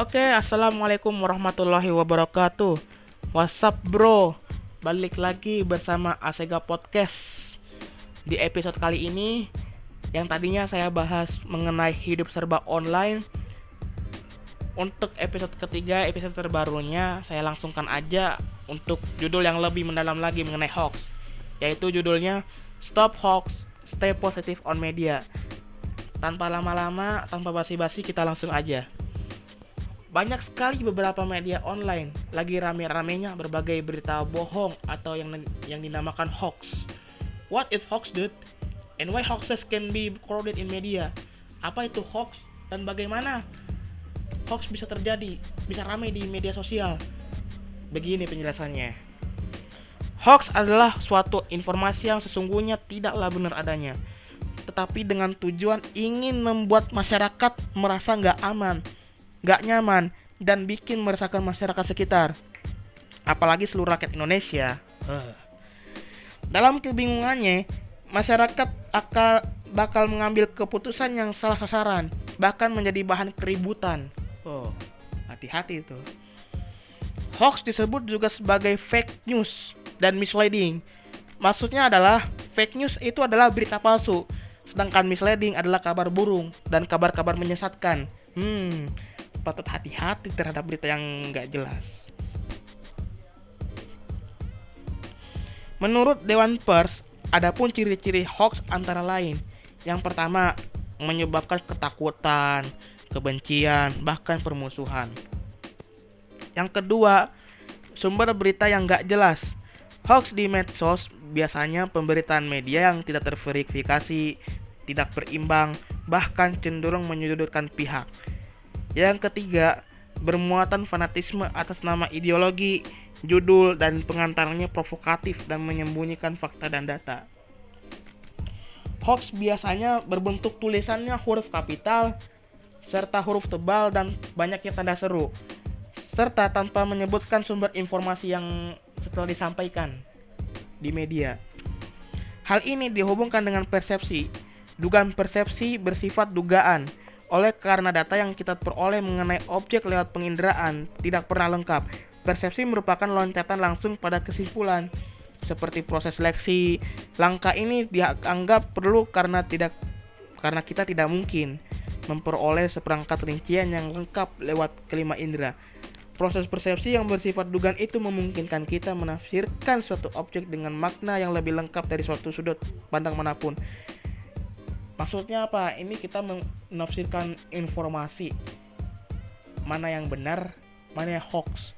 Oke, assalamualaikum warahmatullahi wabarakatuh. WhatsApp bro, balik lagi bersama Asega Podcast. Di episode kali ini, yang tadinya saya bahas mengenai hidup serba online, untuk episode ketiga, episode terbarunya, saya langsungkan aja untuk judul yang lebih mendalam lagi mengenai hoax, yaitu judulnya Stop Hoax, Stay Positive on Media. Tanpa lama-lama, tanpa basi-basi, kita langsung aja. Banyak sekali beberapa media online lagi rame-ramenya berbagai berita bohong atau yang yang dinamakan hoax. What is hoax, dude? And why hoaxes can be recorded in media? Apa itu hoax dan bagaimana hoax bisa terjadi, bisa ramai di media sosial? Begini penjelasannya. Hoax adalah suatu informasi yang sesungguhnya tidaklah benar adanya, tetapi dengan tujuan ingin membuat masyarakat merasa nggak aman, gak nyaman, dan bikin meresahkan masyarakat sekitar. Apalagi seluruh rakyat Indonesia. Dalam kebingungannya, masyarakat akan bakal mengambil keputusan yang salah sasaran, bahkan menjadi bahan keributan. Oh, hati-hati itu. Hoax disebut juga sebagai fake news dan misleading. Maksudnya adalah fake news itu adalah berita palsu, sedangkan misleading adalah kabar burung dan kabar-kabar menyesatkan. Hmm, patut hati-hati terhadap berita yang nggak jelas. Menurut Dewan Pers, ada pun ciri-ciri hoax antara lain. Yang pertama, menyebabkan ketakutan, kebencian, bahkan permusuhan. Yang kedua, sumber berita yang nggak jelas. Hoax di medsos biasanya pemberitaan media yang tidak terverifikasi, tidak berimbang, bahkan cenderung menyudutkan pihak. Yang ketiga, bermuatan fanatisme atas nama ideologi, judul, dan pengantarnya provokatif dan menyembunyikan fakta dan data. Hoax biasanya berbentuk tulisannya huruf kapital, serta huruf tebal dan banyaknya tanda seru, serta tanpa menyebutkan sumber informasi yang setelah disampaikan di media. Hal ini dihubungkan dengan persepsi. Dugaan persepsi bersifat dugaan, oleh karena data yang kita peroleh mengenai objek lewat penginderaan tidak pernah lengkap, persepsi merupakan loncatan langsung pada kesimpulan. Seperti proses seleksi, langkah ini dianggap perlu karena tidak karena kita tidak mungkin memperoleh seperangkat rincian yang lengkap lewat kelima indera. Proses persepsi yang bersifat dugaan itu memungkinkan kita menafsirkan suatu objek dengan makna yang lebih lengkap dari suatu sudut pandang mana pun. Maksudnya apa? Ini kita menafsirkan informasi mana yang benar, mana yang hoax.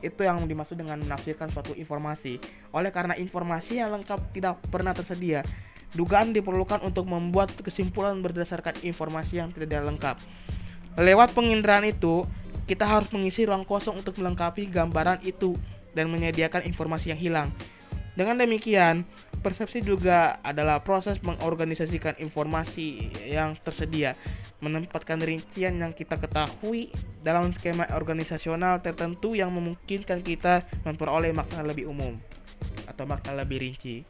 Itu yang dimaksud dengan menafsirkan suatu informasi. Oleh karena informasi yang lengkap tidak pernah tersedia, dugaan diperlukan untuk membuat kesimpulan berdasarkan informasi yang tidak lengkap. Lewat penginderaan itu, kita harus mengisi ruang kosong untuk melengkapi gambaran itu dan menyediakan informasi yang hilang. Dengan demikian, persepsi juga adalah proses mengorganisasikan informasi yang tersedia, menempatkan rincian yang kita ketahui dalam skema organisasional tertentu yang memungkinkan kita memperoleh makna lebih umum atau makna lebih rinci.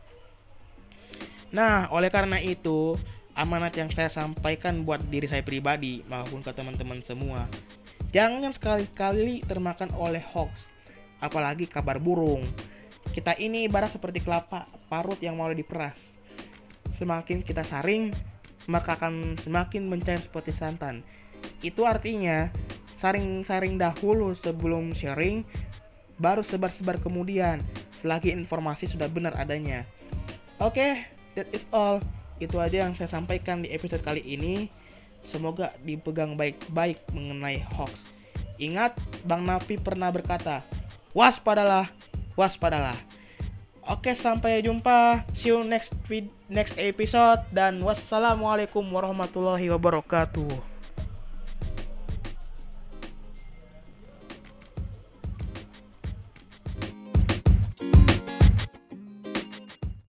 Nah, oleh karena itu, amanat yang saya sampaikan buat diri saya pribadi maupun ke teman-teman semua, jangan sekali-kali termakan oleh hoax, apalagi kabar burung kita ini ibarat seperti kelapa parut yang mau diperas. Semakin kita saring, maka akan semakin mencair seperti santan. Itu artinya saring-saring dahulu sebelum sharing, baru sebar-sebar kemudian selagi informasi sudah benar adanya. Oke, okay, that is all. Itu aja yang saya sampaikan di episode kali ini. Semoga dipegang baik-baik mengenai hoax. Ingat, Bang Napi pernah berkata, waspadalah waspadalah. Oke, sampai jumpa. See you next next episode dan wassalamualaikum warahmatullahi wabarakatuh.